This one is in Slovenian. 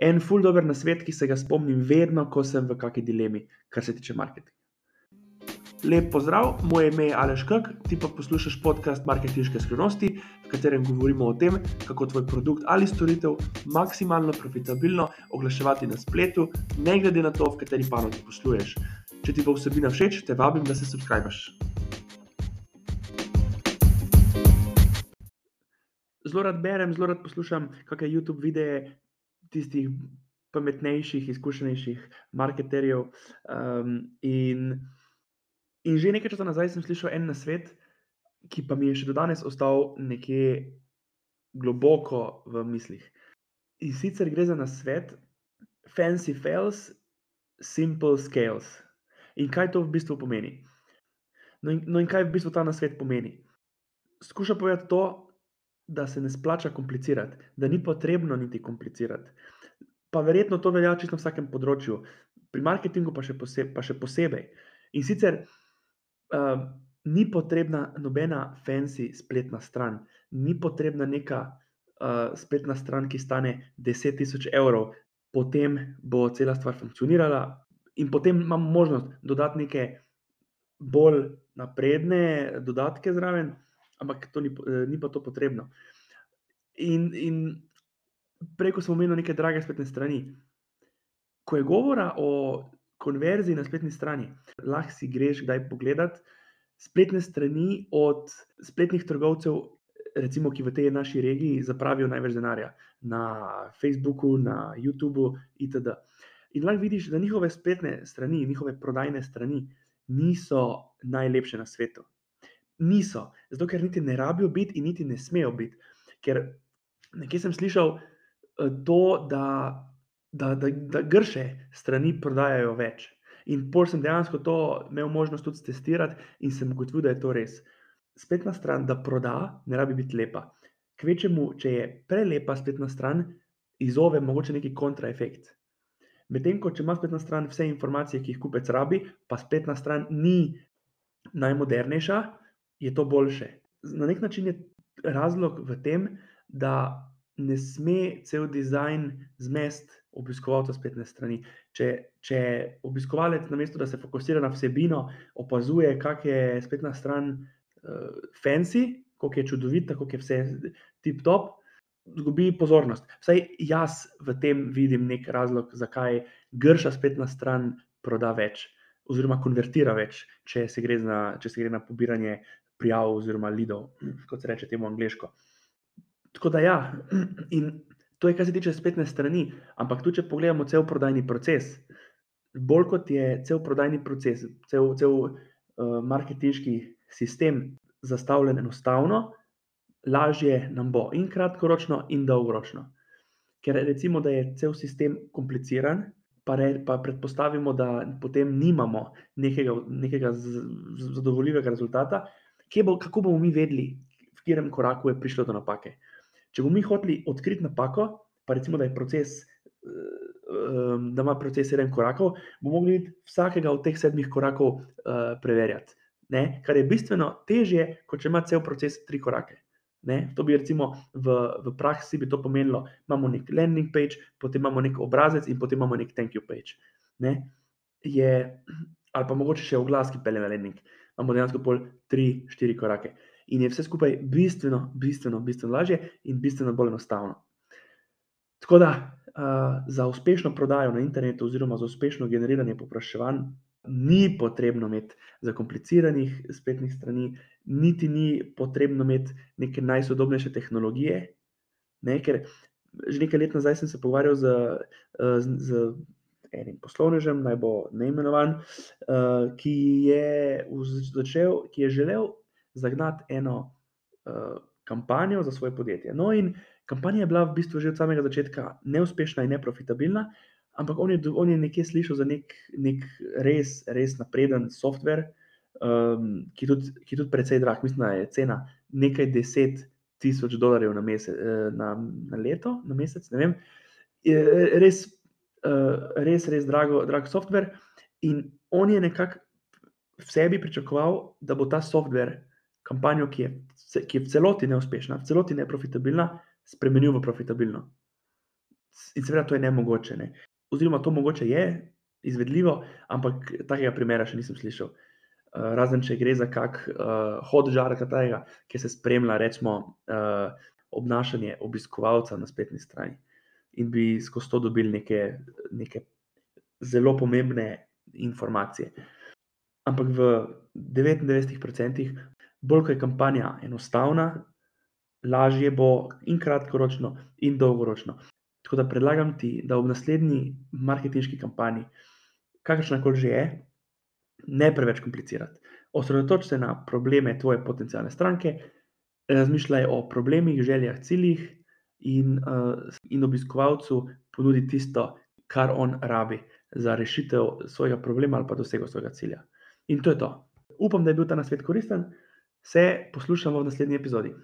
En ful dober na svet, ki se ga spomnim vedno, ko sem v kakšni dilemi, kar se tiče marketinga. Lep pozdrav, moje ime je Aleš Kak, ti pa poslušaš podcast Marketinške skrivnosti, v katerem govorimo o tem, kako tvoj produkt ali storitev maksimalno profitabilno oglaševati na spletu, ne glede na to, v kateri panogi posluješ. Če ti bo vsebina všeč, te vabim, da se subskrbiš. Zelo rad berem, zelo rad poslušam kakšne YouTube videe tistih pametnejših, izkušenejših marketerjev. Um, in In že nekaj časa nazaj sem slišal en nasvet, ki pa mi je še do danes ostal nekje globoko v mislih. In sicer gre za nasvet Fancy Fails, Simple Scales. In kaj to v bistvu pomeni? No in, no in kaj v bistvu ta nasvet pomeni? Skuša povedati to, da se ne splača komplicirati, da ni potrebno niti komplicirati. Pa verjetno to velja čisto na vsakem področju, pri marketingu pa še, poseb, pa še posebej. In sicer uh, ni potrebna nobena fancy spletna stran, ni potrebna neka uh, spletna stran, ki stane 10.000 evrov, potem bo cela stvar funkcionirala, in potem imamo možnost dodati neke bolj napredne dodatke zraven, ampak ni, ni pa to potrebno. In, in preko smo omenili neke drage spletne strani. Ko je govora o konverziji na spletni strani. Lahko si greš kdaj pogledat spletne strani od spletnih trgovcev, recimo, ki v tej naši regiji zapravijo največ denarja na Facebooku, na YouTubu itd. In lahko vidiš, da njihove spletne strani, njihove prodajne strani niso najlepše na svetu. Niso, zato ker niti ne rabijo biti in niti ne smejo biti. Ker nekje sem slišal eh, to, da da, da, da grše strani prodajajo več. In pol sem dejansko to imel možnost tudi testirati in sem ugotovil, da je to res. Spletna stran, da proda, ne rabi biti lepa. Kvečemu, če je prelepa spletna stran, izove mogoče neki kontraefekt. Medtem ko če ima spletna stran vse informacije, ki jih kupec rabi, pa spletna stran ni najmodernejša, je to boljše. Na nek način je razlog v tem, da ne sme cel dizajn zmest obiskovalca spletne strani. Če, če obiskovalec, namesto da se fokusira na vsebino, opazuje, kak je spletna stran uh, fancy, kako je čudovita, kako je vse tip-top, zgubi pozornost. Vsaj jaz v tem vidim nek razlog, zakaj grša spletna stran proda več. Oziroma, konvertira več, če se gre, na, se gre na pobiranje prijav, oziroma lidov, kot se reče temu angliško. Tako da, ja, in to je, kar se tiče spletne strani. Ampak tudi, če pogledamo cel prodajni proces, bolj kot je cel prodajni proces, cel, cel uh, marketinški sistem zastavljen enostavno, lažje nam bo in kratkoročno, in dolgoročno. Ker recimo, da je cel sistem kompliciran, pa, re, pa predpostavimo, da potem nimamo nekega, nekega zadovoljivega rezultata, bo, kako bomo mi vedeli, v katerem koraku je prišlo do napake. Če bomo mi hoteli odkriti napako, pa recimo, da je proces, ehm, da ima proces sedem korakov, bomo mogli vsakega od teh sedmih korakov uh, preverjati. Ne? Kar je bistveno težje, kot če ima cel proces tri korake. Ne? To bi recimo v, v praksi bi to pomenilo, imamo nek landing page, potem imamo nek obrazec in potem imamo nek thank you page. Ne? Je, ali pa mogoče še oglas, ki pelje na landing. Imamo dejansko pol tri, štiri korake in je vse skupaj bistveno, bistveno, bistveno lažje in bistveno bolj enostavno. Tako da uh, za uspešno prodajo na internetu, oziroma za uspešno generiranje popraševanj, ni potrebno imeti zakompliciranih spletnih strani, niti ni potrebno imeti neke najsodobnejše tehnologije. Ne, ker že nekaj let nazaj sem se pogovarjal z, z, z enim poslovnežem, naj bo neimenovan, uh, ki, je začel, ki je želel zagnati eno uh, kampanjo za svoje podjetje. No, in kampanja je bila v bistvu že od samega začetka neuspešna in neprofitabilna, ampak on je, on je nekje slišal za nek, nek res, res napreden softver, um, ki je tudi, tudi precej drag, mislim, da je cena nekaj deset tisoč dolarjev na, mesec, eh, na, na leto, na mesec. Res, res, res drago, drag softver. In on je nekako v sebi pričakoval, da bo ta softver kampanjo, ki je, ki je v celoti neuspešna, v celoti neprofitabilna, spremenil v profitabilno. In seveda to je nemogoče. Ne. Oziroma, to mogoče je izvedljivo, ampak takega primera še nisem slišal. Uh, razen če gre za kak uh, hod žar, katerega, ki se spremlja, recimo, uh, obnašanje obiskovalca na spletni strani in bi skozi to dobili neke, neke zelo pomembne informacije. Ampak v 99%, bolj ko je kampanja enostavna, lažje bo in kratkoročno, in dolgoročno. Tako da predlagam ti, da v naslednji marketinški kampanji, kakršna koli že je, ne preveč komplicirati. Osredotoči se na probleme tvoje potencijalne stranke, razmišljaj o problemih, željah, ciljih, in, uh, in obiskovalcu ponudi tisto, kar on rabi za rešitev svojega problema ali pa dosego svojega cilja. In to je to. Upam, da je bil ta nasvet koristen. Se poslušamo v naslednji epizodi.